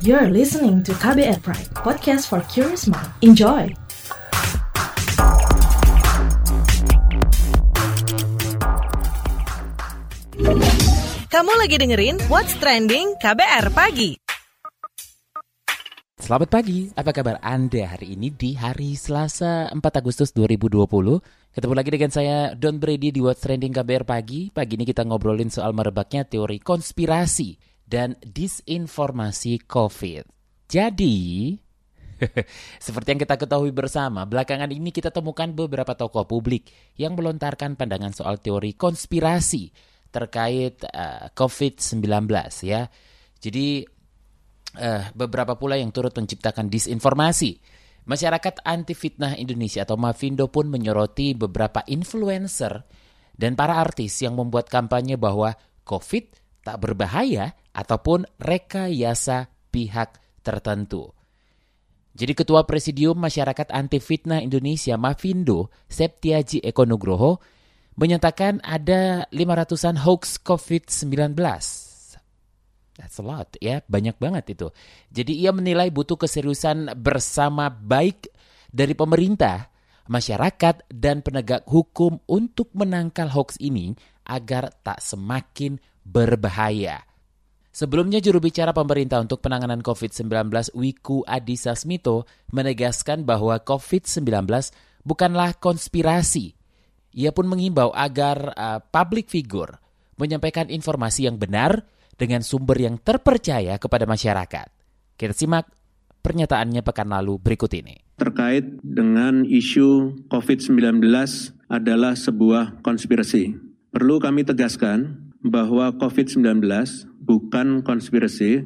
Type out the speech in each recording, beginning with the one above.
You're listening to KBR Pride, podcast for curious mind. Enjoy! Kamu lagi dengerin What's Trending KBR Pagi. Selamat pagi, apa kabar Anda hari ini di hari Selasa 4 Agustus 2020? Ketemu lagi dengan saya Don Brady di What's Trending KBR Pagi. Pagi ini kita ngobrolin soal merebaknya teori konspirasi dan disinformasi COVID. Jadi, seperti yang kita ketahui bersama, belakangan ini kita temukan beberapa tokoh publik yang melontarkan pandangan soal teori konspirasi terkait uh, COVID-19 ya. Jadi uh, beberapa pula yang turut menciptakan disinformasi. Masyarakat anti fitnah Indonesia atau Mavindo pun menyoroti beberapa influencer dan para artis yang membuat kampanye bahwa COVID tak berbahaya ataupun rekayasa pihak tertentu. Jadi Ketua Presidium Masyarakat Anti Fitnah Indonesia Mavindo, Septiaji Eko Nugroho, menyatakan ada 500-an hoax COVID-19. That's a lot ya, banyak banget itu. Jadi ia menilai butuh keseriusan bersama baik dari pemerintah, masyarakat, dan penegak hukum untuk menangkal hoax ini agar tak semakin berbahaya. Sebelumnya juru bicara pemerintah untuk penanganan COVID-19 Wiku Adhisa Smito menegaskan bahwa COVID-19 bukanlah konspirasi. Ia pun mengimbau agar uh, public figure menyampaikan informasi yang benar dengan sumber yang terpercaya kepada masyarakat. Kita simak pernyataannya pekan lalu berikut ini. Terkait dengan isu COVID-19 adalah sebuah konspirasi. Perlu kami tegaskan bahwa COVID-19 bukan konspirasi.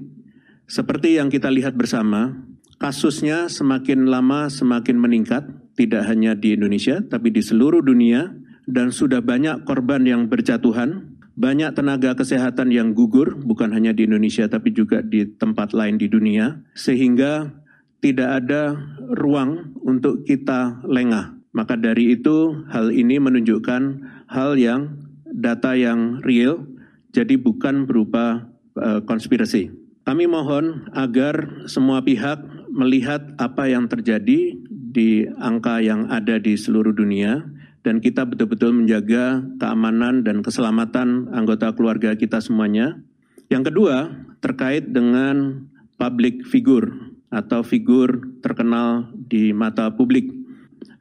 Seperti yang kita lihat bersama, kasusnya semakin lama semakin meningkat, tidak hanya di Indonesia, tapi di seluruh dunia, dan sudah banyak korban yang berjatuhan, banyak tenaga kesehatan yang gugur, bukan hanya di Indonesia, tapi juga di tempat lain di dunia, sehingga tidak ada ruang untuk kita lengah. Maka dari itu, hal ini menunjukkan hal yang data yang real, jadi bukan berupa uh, konspirasi. Kami mohon agar semua pihak melihat apa yang terjadi di angka yang ada di seluruh dunia dan kita betul-betul menjaga keamanan dan keselamatan anggota keluarga kita semuanya. Yang kedua, terkait dengan public figure atau figur terkenal di mata publik.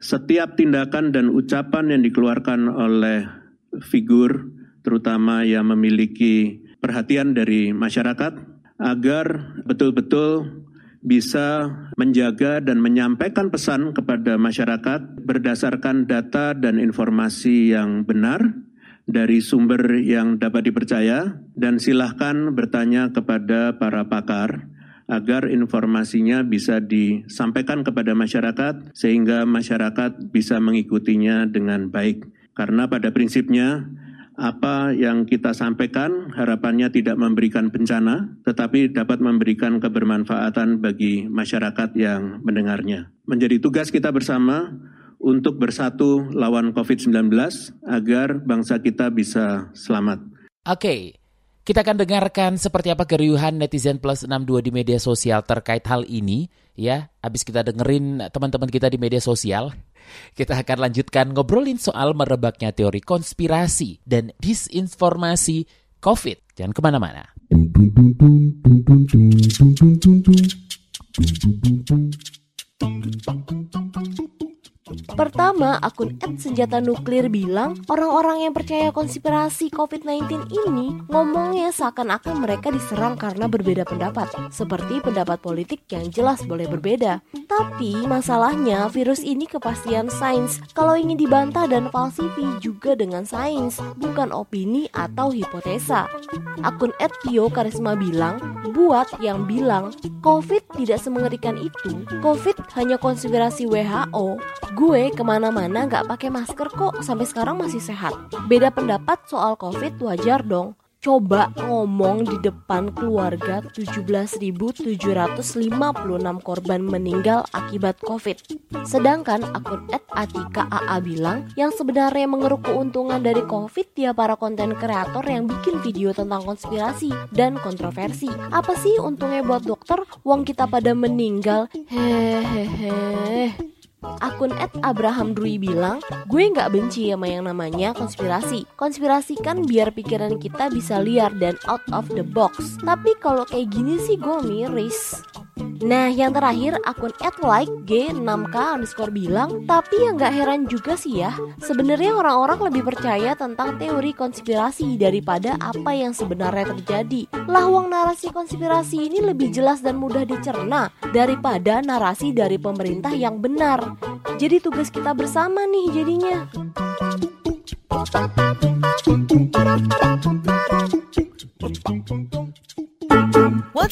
Setiap tindakan dan ucapan yang dikeluarkan oleh figur terutama yang memiliki perhatian dari masyarakat agar betul-betul bisa menjaga dan menyampaikan pesan kepada masyarakat berdasarkan data dan informasi yang benar dari sumber yang dapat dipercaya dan silahkan bertanya kepada para pakar agar informasinya bisa disampaikan kepada masyarakat sehingga masyarakat bisa mengikutinya dengan baik. Karena pada prinsipnya apa yang kita sampaikan harapannya tidak memberikan bencana, tetapi dapat memberikan kebermanfaatan bagi masyarakat yang mendengarnya. Menjadi tugas kita bersama untuk bersatu lawan COVID-19 agar bangsa kita bisa selamat. Oke, kita akan dengarkan seperti apa keriuhan netizen plus 62 di media sosial terkait hal ini. Ya, habis kita dengerin teman-teman kita di media sosial. Kita akan lanjutkan ngobrolin soal merebaknya teori konspirasi dan disinformasi COVID. Jangan ke mana-mana. Pertama, akun @senjata nuklir bilang orang-orang yang percaya konspirasi COVID-19 ini ngomongnya seakan-akan mereka diserang karena berbeda pendapat, seperti pendapat politik yang jelas boleh berbeda. Tapi masalahnya virus ini kepastian sains. Kalau ingin dibantah dan falsifi juga dengan sains, bukan opini atau hipotesa. Akun @tio karisma bilang, buat yang bilang COVID tidak semengerikan itu, COVID hanya konspirasi WHO, Gue ke mana-mana gak pakai masker kok sampai sekarang masih sehat. Beda pendapat soal COVID wajar dong. Coba ngomong di depan keluarga 17.756 korban meninggal akibat COVID. Sedangkan akun Atika AA bilang yang sebenarnya mengeruk keuntungan dari COVID dia para konten kreator yang bikin video tentang konspirasi dan kontroversi. Apa sih untungnya buat dokter? Uang kita pada meninggal. Hehehe. Akun Ed Abraham Dwi bilang, gue nggak benci sama yang namanya konspirasi. Konspirasi kan biar pikiran kita bisa liar dan out of the box. Tapi kalau kayak gini sih gue miris. Nah yang terakhir akun like G6K underscore bilang Tapi yang gak heran juga sih ya Sebenarnya orang-orang lebih percaya tentang teori konspirasi Daripada apa yang sebenarnya terjadi. Lah uang narasi konspirasi ini lebih jelas dan mudah dicerna Daripada narasi dari pemerintah yang benar. Jadi tugas kita bersama nih jadinya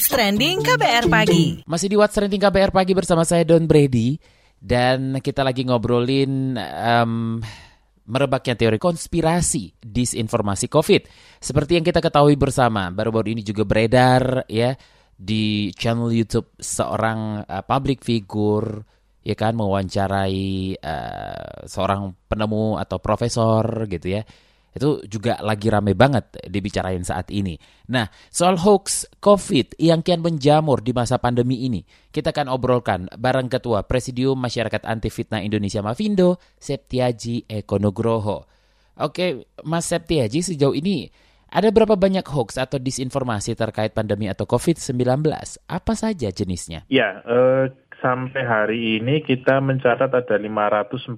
What's Trending KBR Pagi. Masih di What's Trending KBR Pagi bersama saya Don Brady dan kita lagi ngobrolin um, merebaknya teori konspirasi disinformasi COVID. Seperti yang kita ketahui bersama, baru-baru ini juga beredar ya di channel YouTube seorang uh, public figure ya kan mewawancarai uh, seorang penemu atau profesor gitu ya itu juga lagi rame banget dibicarain saat ini. Nah, soal hoax COVID yang kian menjamur di masa pandemi ini, kita akan obrolkan bareng Ketua Presidium Masyarakat Anti Fitnah Indonesia Mavindo, Septiaji Ekonogroho. Oke, Mas Septiaji, sejauh ini ada berapa banyak hoax atau disinformasi terkait pandemi atau COVID-19? Apa saja jenisnya? Ya, uh, sampai hari ini kita mencatat ada 544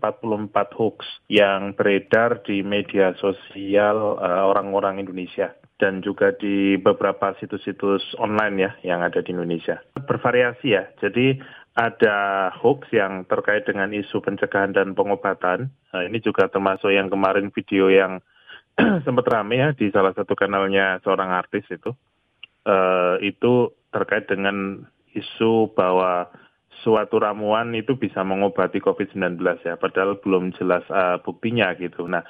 hoax yang beredar di media sosial eh, orang-orang uh, Indonesia dan juga di beberapa situs-situs online ya yang ada di Indonesia. Bervariasi ya. Jadi ada hoax yang terkait dengan isu pencegahan dan pengobatan. Nah, ini juga termasuk yang kemarin video yang sempat rame ya di salah satu kanalnya seorang artis itu. Uh, itu terkait dengan isu bahwa suatu ramuan itu bisa mengobati COVID-19 ya, padahal belum jelas uh, buktinya gitu. Nah,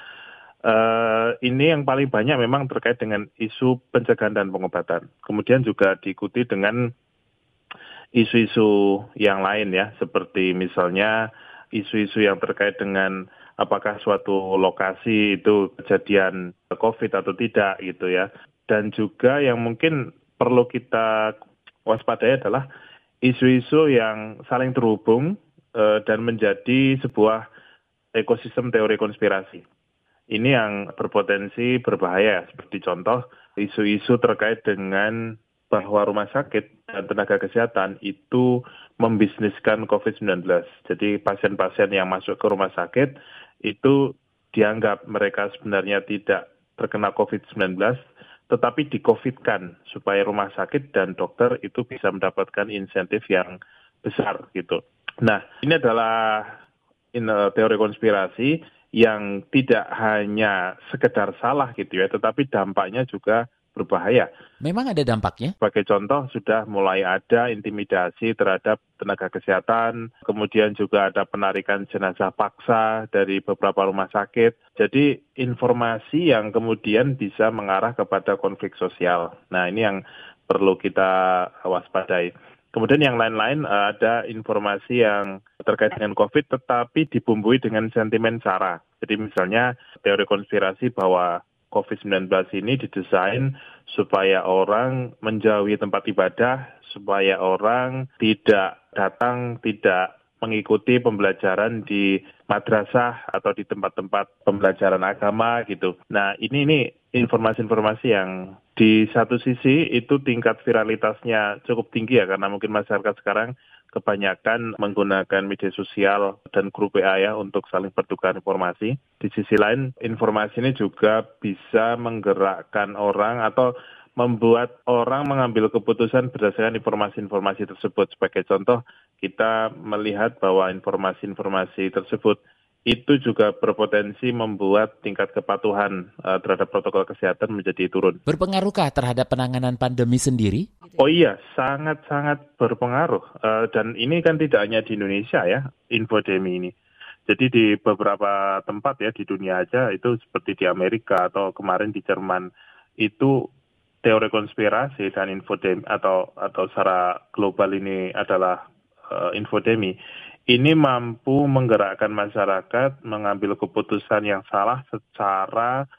uh, ini yang paling banyak memang terkait dengan isu pencegahan dan pengobatan. Kemudian juga diikuti dengan isu-isu yang lain ya, seperti misalnya isu-isu yang terkait dengan apakah suatu lokasi itu kejadian COVID atau tidak gitu ya. Dan juga yang mungkin perlu kita waspadai adalah isu-isu yang saling terhubung uh, dan menjadi sebuah ekosistem teori konspirasi. Ini yang berpotensi berbahaya, seperti contoh isu-isu terkait dengan bahwa rumah sakit dan tenaga kesehatan itu membisniskan COVID-19. Jadi pasien-pasien yang masuk ke rumah sakit itu dianggap mereka sebenarnya tidak terkena COVID-19, tetapi di-COVID-kan supaya rumah sakit dan dokter itu bisa mendapatkan insentif yang besar gitu. Nah, ini adalah in, uh, teori konspirasi yang tidak hanya sekedar salah gitu ya, tetapi dampaknya juga berbahaya. Memang ada dampaknya? Sebagai contoh, sudah mulai ada intimidasi terhadap tenaga kesehatan, kemudian juga ada penarikan jenazah paksa dari beberapa rumah sakit. Jadi informasi yang kemudian bisa mengarah kepada konflik sosial. Nah ini yang perlu kita waspadai. Kemudian yang lain-lain eh, ada informasi yang terkait dengan COVID tetapi dibumbui dengan sentimen sara. Jadi misalnya teori konspirasi bahwa COVID-19 ini didesain supaya orang menjauhi tempat ibadah, supaya orang tidak datang, tidak mengikuti pembelajaran di madrasah atau di tempat-tempat pembelajaran agama gitu. Nah ini ini informasi-informasi yang di satu sisi itu tingkat viralitasnya cukup tinggi ya karena mungkin masyarakat sekarang kebanyakan menggunakan media sosial dan grup WA ya untuk saling bertukar informasi. Di sisi lain, informasi ini juga bisa menggerakkan orang atau membuat orang mengambil keputusan berdasarkan informasi-informasi tersebut. Sebagai contoh, kita melihat bahwa informasi-informasi tersebut itu juga berpotensi membuat tingkat kepatuhan uh, terhadap protokol kesehatan menjadi turun. Berpengaruhkah terhadap penanganan pandemi sendiri? Oh iya, sangat-sangat berpengaruh. Uh, dan ini kan tidak hanya di Indonesia ya, infodemi ini. Jadi di beberapa tempat ya di dunia aja itu seperti di Amerika atau kemarin di Jerman itu teori konspirasi dan infodemi atau atau secara global ini adalah uh, infodemi ini mampu menggerakkan masyarakat mengambil keputusan yang salah secara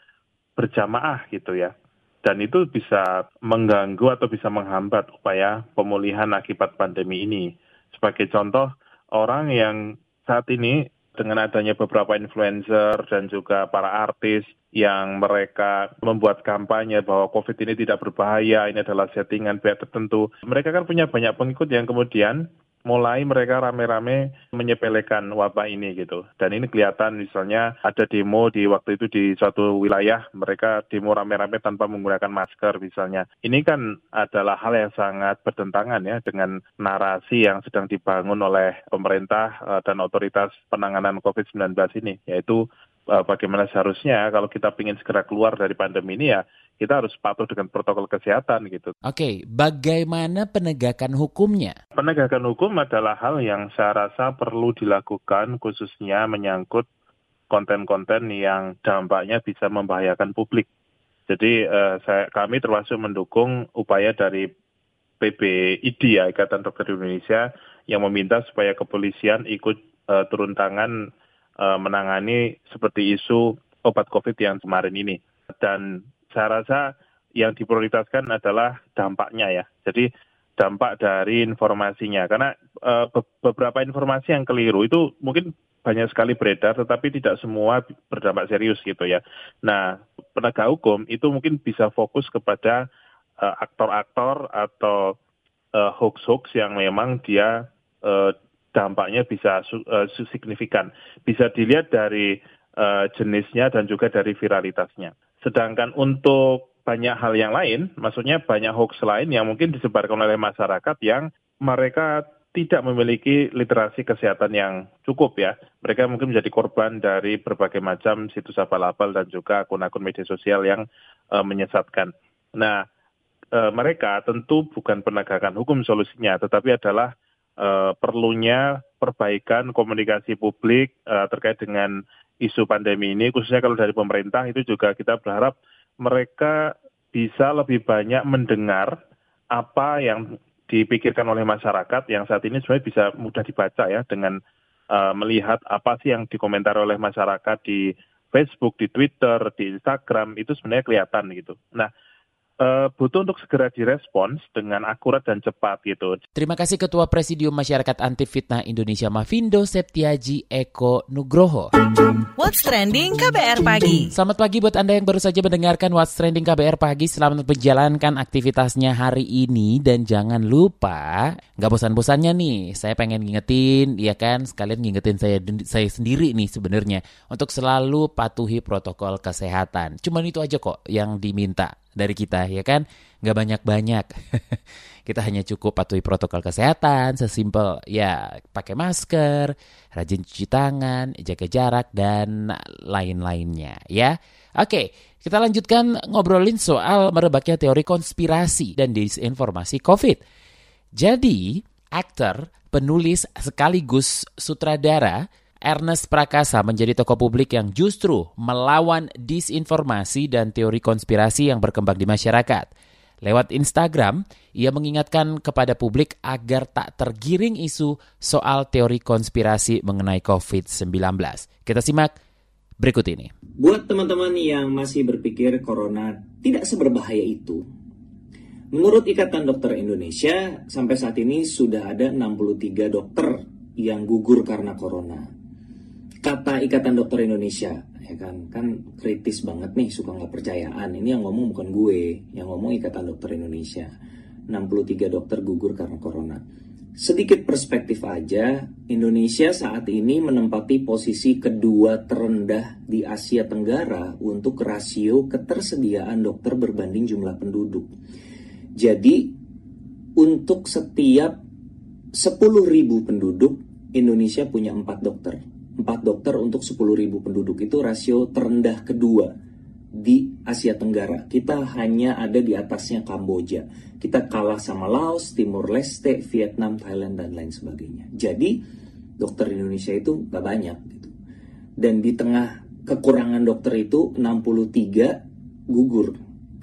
berjamaah gitu ya. Dan itu bisa mengganggu atau bisa menghambat upaya pemulihan akibat pandemi ini. Sebagai contoh, orang yang saat ini dengan adanya beberapa influencer dan juga para artis yang mereka membuat kampanye bahwa COVID ini tidak berbahaya, ini adalah settingan pihak tertentu. Mereka kan punya banyak pengikut yang kemudian mulai mereka rame-rame menyepelekan wabah ini gitu. Dan ini kelihatan misalnya ada demo di waktu itu di suatu wilayah mereka demo rame-rame tanpa menggunakan masker misalnya. Ini kan adalah hal yang sangat bertentangan ya dengan narasi yang sedang dibangun oleh pemerintah eh, dan otoritas penanganan COVID-19 ini yaitu eh, bagaimana seharusnya kalau kita ingin segera keluar dari pandemi ini ya kita harus patuh dengan protokol kesehatan gitu. Oke, bagaimana penegakan hukumnya? Penegakan hukum adalah hal yang saya rasa perlu dilakukan khususnya menyangkut konten-konten yang dampaknya bisa membahayakan publik. Jadi eh, saya, kami termasuk mendukung upaya dari PBID ya Ikatan Dokter Indonesia yang meminta supaya kepolisian ikut eh, turun tangan eh, menangani seperti isu obat COVID yang kemarin ini. Dan saya rasa yang diprioritaskan adalah dampaknya ya. Jadi dampak dari informasinya karena e, beberapa informasi yang keliru itu mungkin banyak sekali beredar tetapi tidak semua berdampak serius gitu ya. Nah, penegak hukum itu mungkin bisa fokus kepada eh, aktor-aktor atau uh, hoax-hoax yang memang dia uh, dampaknya bisa uh, signifikan. Bisa dilihat dari uh, jenisnya dan juga dari viralitasnya. Sedangkan untuk banyak hal yang lain, maksudnya banyak hoax lain yang mungkin disebarkan oleh masyarakat yang mereka tidak memiliki literasi kesehatan yang cukup ya. Mereka mungkin menjadi korban dari berbagai macam situs abal-abal dan juga akun-akun media sosial yang uh, menyesatkan. Nah, uh, mereka tentu bukan penegakan hukum solusinya, tetapi adalah uh, perlunya perbaikan komunikasi publik uh, terkait dengan isu pandemi ini, khususnya kalau dari pemerintah itu juga kita berharap mereka bisa lebih banyak mendengar apa yang dipikirkan oleh masyarakat yang saat ini sebenarnya bisa mudah dibaca ya dengan uh, melihat apa sih yang dikomentar oleh masyarakat di Facebook, di Twitter, di Instagram itu sebenarnya kelihatan gitu. Nah, uh, butuh untuk segera direspons dengan akurat dan cepat gitu. Terima kasih Ketua Presidium Masyarakat Anti Fitnah Indonesia Mavindo Septiaji Eko Nugroho. What's trending KBR pagi? Selamat pagi buat Anda yang baru saja mendengarkan What's trending KBR pagi. Selamat menjalankan aktivitasnya hari ini dan jangan lupa nggak bosan-bosannya nih. Saya pengen ngingetin, ya kan, sekalian ngingetin saya saya sendiri nih sebenarnya untuk selalu patuhi protokol kesehatan. Cuman itu aja kok yang diminta dari kita ya kan? Nggak banyak-banyak. Kita hanya cukup patuhi protokol kesehatan sesimpel ya pakai masker rajin cuci tangan jaga jarak dan lain-lainnya ya. Oke kita lanjutkan ngobrolin soal merebaknya teori konspirasi dan disinformasi COVID. Jadi aktor penulis sekaligus sutradara Ernest Prakasa menjadi tokoh publik yang justru melawan disinformasi dan teori konspirasi yang berkembang di masyarakat. Lewat Instagram, ia mengingatkan kepada publik agar tak tergiring isu soal teori konspirasi mengenai COVID-19. Kita simak berikut ini. Buat teman-teman yang masih berpikir corona tidak seberbahaya itu, menurut Ikatan Dokter Indonesia, sampai saat ini sudah ada 63 dokter yang gugur karena corona kata Ikatan Dokter Indonesia ya kan? Kan kritis banget nih suka nggak percayaan. Ini yang ngomong bukan gue yang ngomong Ikatan Dokter Indonesia. 63 dokter gugur karena corona. Sedikit perspektif aja Indonesia saat ini menempati posisi kedua terendah di Asia Tenggara untuk rasio ketersediaan dokter berbanding jumlah penduduk. Jadi untuk setiap 10.000 penduduk Indonesia punya 4 dokter 4 dokter untuk 10.000 penduduk itu rasio terendah kedua di Asia Tenggara. Kita hanya ada di atasnya Kamboja. Kita kalah sama Laos, Timur Leste, Vietnam, Thailand, dan lain sebagainya. Jadi, dokter Indonesia itu gak banyak. Gitu. Dan di tengah kekurangan dokter itu, 63 gugur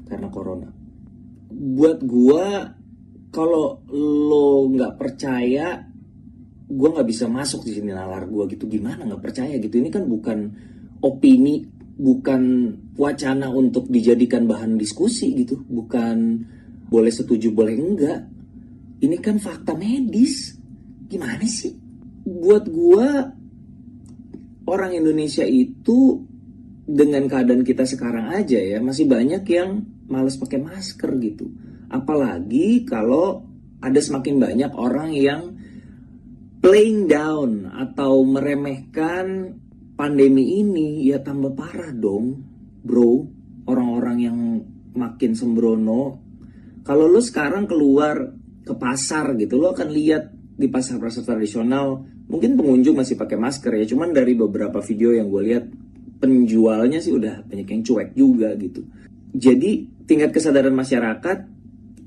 karena corona. buat gua kalau lo nggak percaya gua nggak bisa masuk di sini nalar gua gitu. Gimana? Nggak percaya gitu. Ini kan bukan opini bukan wacana untuk dijadikan bahan diskusi gitu. Bukan boleh setuju boleh enggak. Ini kan fakta medis. Gimana sih? Buat gua orang Indonesia itu dengan keadaan kita sekarang aja ya masih banyak yang males pakai masker gitu. Apalagi kalau ada semakin banyak orang yang playing down atau meremehkan pandemi ini ya tambah parah dong bro. Orang-orang yang makin sembrono. Kalau lo sekarang keluar ke pasar gitu lo akan lihat di pasar-pasar tradisional mungkin pengunjung masih pakai masker ya. Cuman dari beberapa video yang gue lihat penjualnya sih udah banyak yang cuek juga gitu. Jadi tingkat kesadaran masyarakat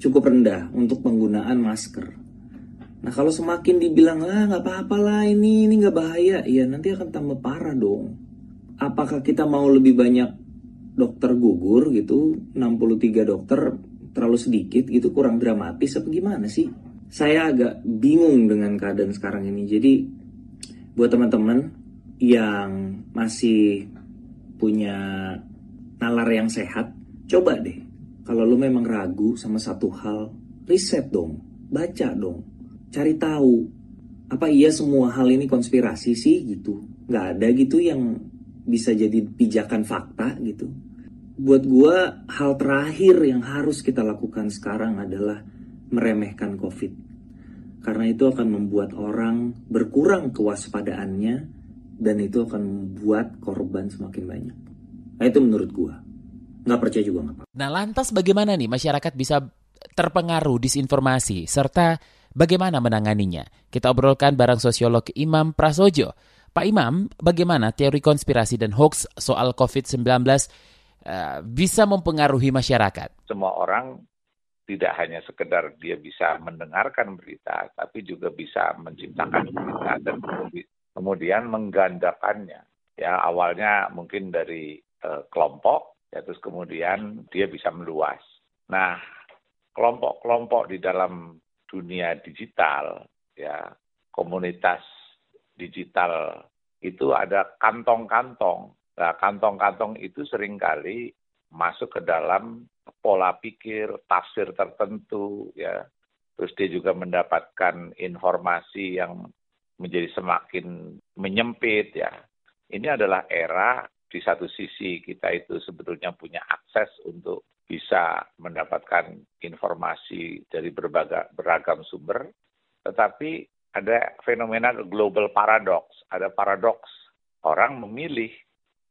cukup rendah untuk penggunaan masker. Nah kalau semakin dibilang ah nggak apa-apa lah ini ini nggak bahaya, ya nanti akan tambah parah dong. Apakah kita mau lebih banyak dokter gugur gitu, 63 dokter terlalu sedikit gitu, kurang dramatis apa gimana sih? Saya agak bingung dengan keadaan sekarang ini. Jadi buat teman-teman yang masih punya nalar yang sehat, coba deh kalau lu memang ragu sama satu hal, riset dong, baca dong, cari tahu. Apa iya semua hal ini konspirasi sih gitu? Gak ada gitu yang bisa jadi pijakan fakta gitu. Buat gua hal terakhir yang harus kita lakukan sekarang adalah meremehkan COVID. Karena itu akan membuat orang berkurang kewaspadaannya dan itu akan membuat korban semakin banyak. Nah itu menurut gua nggak percaya juga nggak apa. Nah lantas bagaimana nih masyarakat bisa terpengaruh disinformasi serta bagaimana menanganinya? Kita obrolkan bareng sosiolog Imam Prasojo. Pak Imam, bagaimana teori konspirasi dan hoax soal COVID-19 uh, eh, bisa mempengaruhi masyarakat? Semua orang tidak hanya sekedar dia bisa mendengarkan berita, tapi juga bisa menciptakan berita dan kemudian menggandakannya. Ya awalnya mungkin dari uh, kelompok, ya terus kemudian dia bisa meluas. Nah, kelompok-kelompok di dalam dunia digital, ya komunitas digital itu ada kantong-kantong. Nah, kantong-kantong itu sering kali masuk ke dalam pola pikir, tafsir tertentu, ya. Terus dia juga mendapatkan informasi yang menjadi semakin menyempit, ya. Ini adalah era di satu sisi kita itu sebetulnya punya akses untuk bisa mendapatkan informasi dari berbagai beragam sumber, tetapi ada fenomena global paradox, ada paradoks orang memilih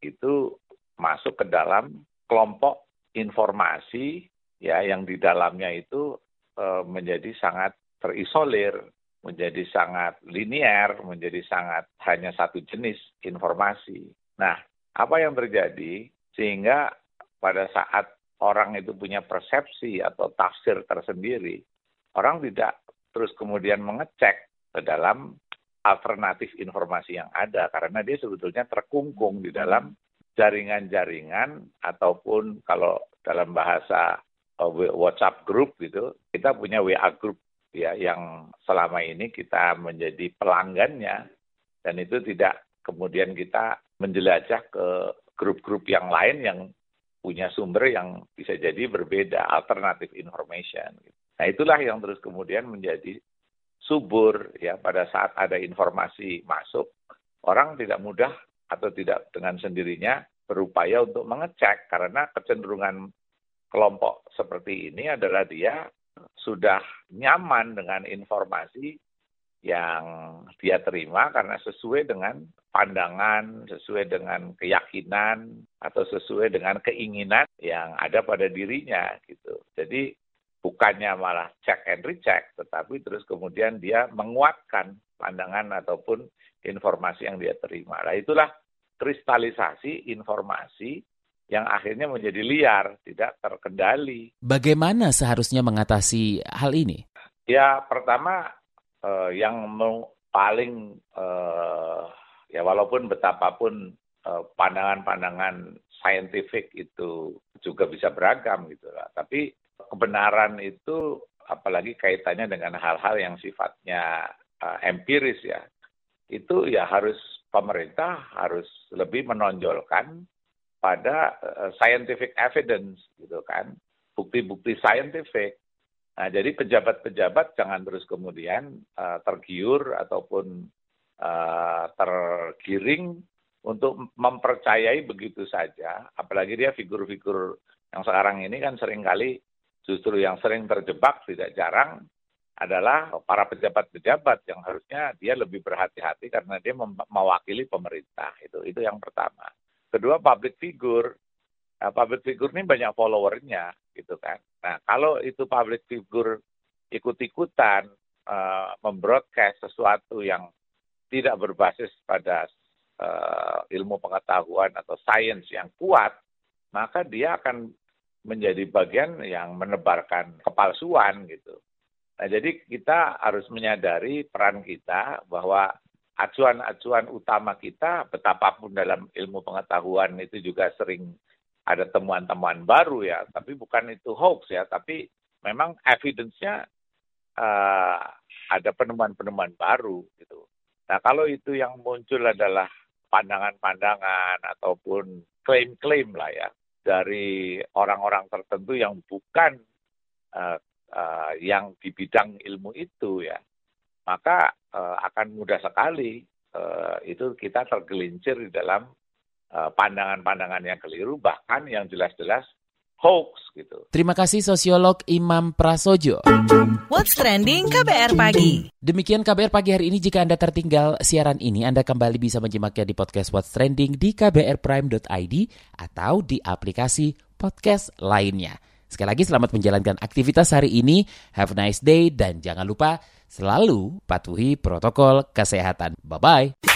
itu masuk ke dalam kelompok informasi ya yang di dalamnya itu e, menjadi sangat terisolir, menjadi sangat linier, menjadi sangat hanya satu jenis informasi. Nah, apa yang terjadi sehingga pada saat orang itu punya persepsi atau tafsir tersendiri, orang tidak terus kemudian mengecek ke dalam alternatif informasi yang ada karena dia sebetulnya terkungkung di dalam jaringan-jaringan ataupun kalau dalam bahasa uh, WhatsApp group gitu, kita punya WA group ya yang selama ini kita menjadi pelanggannya. Dan itu tidak kemudian kita menjelajah ke grup-grup yang lain yang punya sumber yang bisa jadi berbeda, alternatif information. Nah itulah yang terus kemudian menjadi subur ya pada saat ada informasi masuk, orang tidak mudah atau tidak dengan sendirinya berupaya untuk mengecek karena kecenderungan kelompok seperti ini adalah dia sudah nyaman dengan informasi yang dia terima karena sesuai dengan pandangan, sesuai dengan keyakinan atau sesuai dengan keinginan yang ada pada dirinya gitu. Jadi bukannya malah check and recheck, tetapi terus kemudian dia menguatkan pandangan ataupun informasi yang dia terima. Nah itulah kristalisasi informasi yang akhirnya menjadi liar, tidak terkendali. Bagaimana seharusnya mengatasi hal ini? Ya, pertama uh, yang paling uh, ya walaupun betapapun pandangan pandangan-pandangan saintifik itu juga bisa beragam gitu lah. Tapi kebenaran itu apalagi kaitannya dengan hal-hal yang sifatnya uh, empiris ya, itu ya harus pemerintah harus lebih menonjolkan pada uh, scientific evidence gitu kan, bukti-bukti scientific. Nah, jadi pejabat-pejabat jangan terus kemudian uh, tergiur ataupun uh, tergiring untuk mempercayai begitu saja, apalagi dia figur-figur yang sekarang ini kan sering kali justru yang sering terjebak tidak jarang adalah para pejabat-pejabat yang harusnya dia lebih berhati-hati karena dia mewakili pemerintah. Itu itu yang pertama. Kedua public figure. Nah, public figure ini banyak followernya gitu kan nah kalau itu public figure ikut-ikutan uh, membroadcast sesuatu yang tidak berbasis pada uh, ilmu pengetahuan atau sains yang kuat maka dia akan menjadi bagian yang menebarkan kepalsuan gitu. Nah, jadi kita harus menyadari peran kita bahwa acuan-acuan utama kita betapapun dalam ilmu pengetahuan itu juga sering ada temuan-temuan baru ya, tapi bukan itu hoax ya, tapi memang evidence-nya uh, ada penemuan-penemuan baru gitu. Nah, kalau itu yang muncul adalah pandangan-pandangan ataupun klaim-klaim lah ya, dari orang-orang tertentu yang bukan uh, uh, yang di bidang ilmu itu ya maka uh, akan mudah sekali uh, itu kita tergelincir di dalam pandangan-pandangan uh, yang keliru bahkan yang jelas-jelas hoax gitu. Terima kasih sosiolog Imam Prasojo. What's trending KBR pagi. Demikian KBR pagi hari ini. Jika Anda tertinggal siaran ini, Anda kembali bisa menyimaknya di podcast What's Trending di kbrprime.id atau di aplikasi podcast lainnya. Sekali lagi selamat menjalankan aktivitas hari ini. Have a nice day dan jangan lupa selalu patuhi protokol kesehatan. Bye-bye.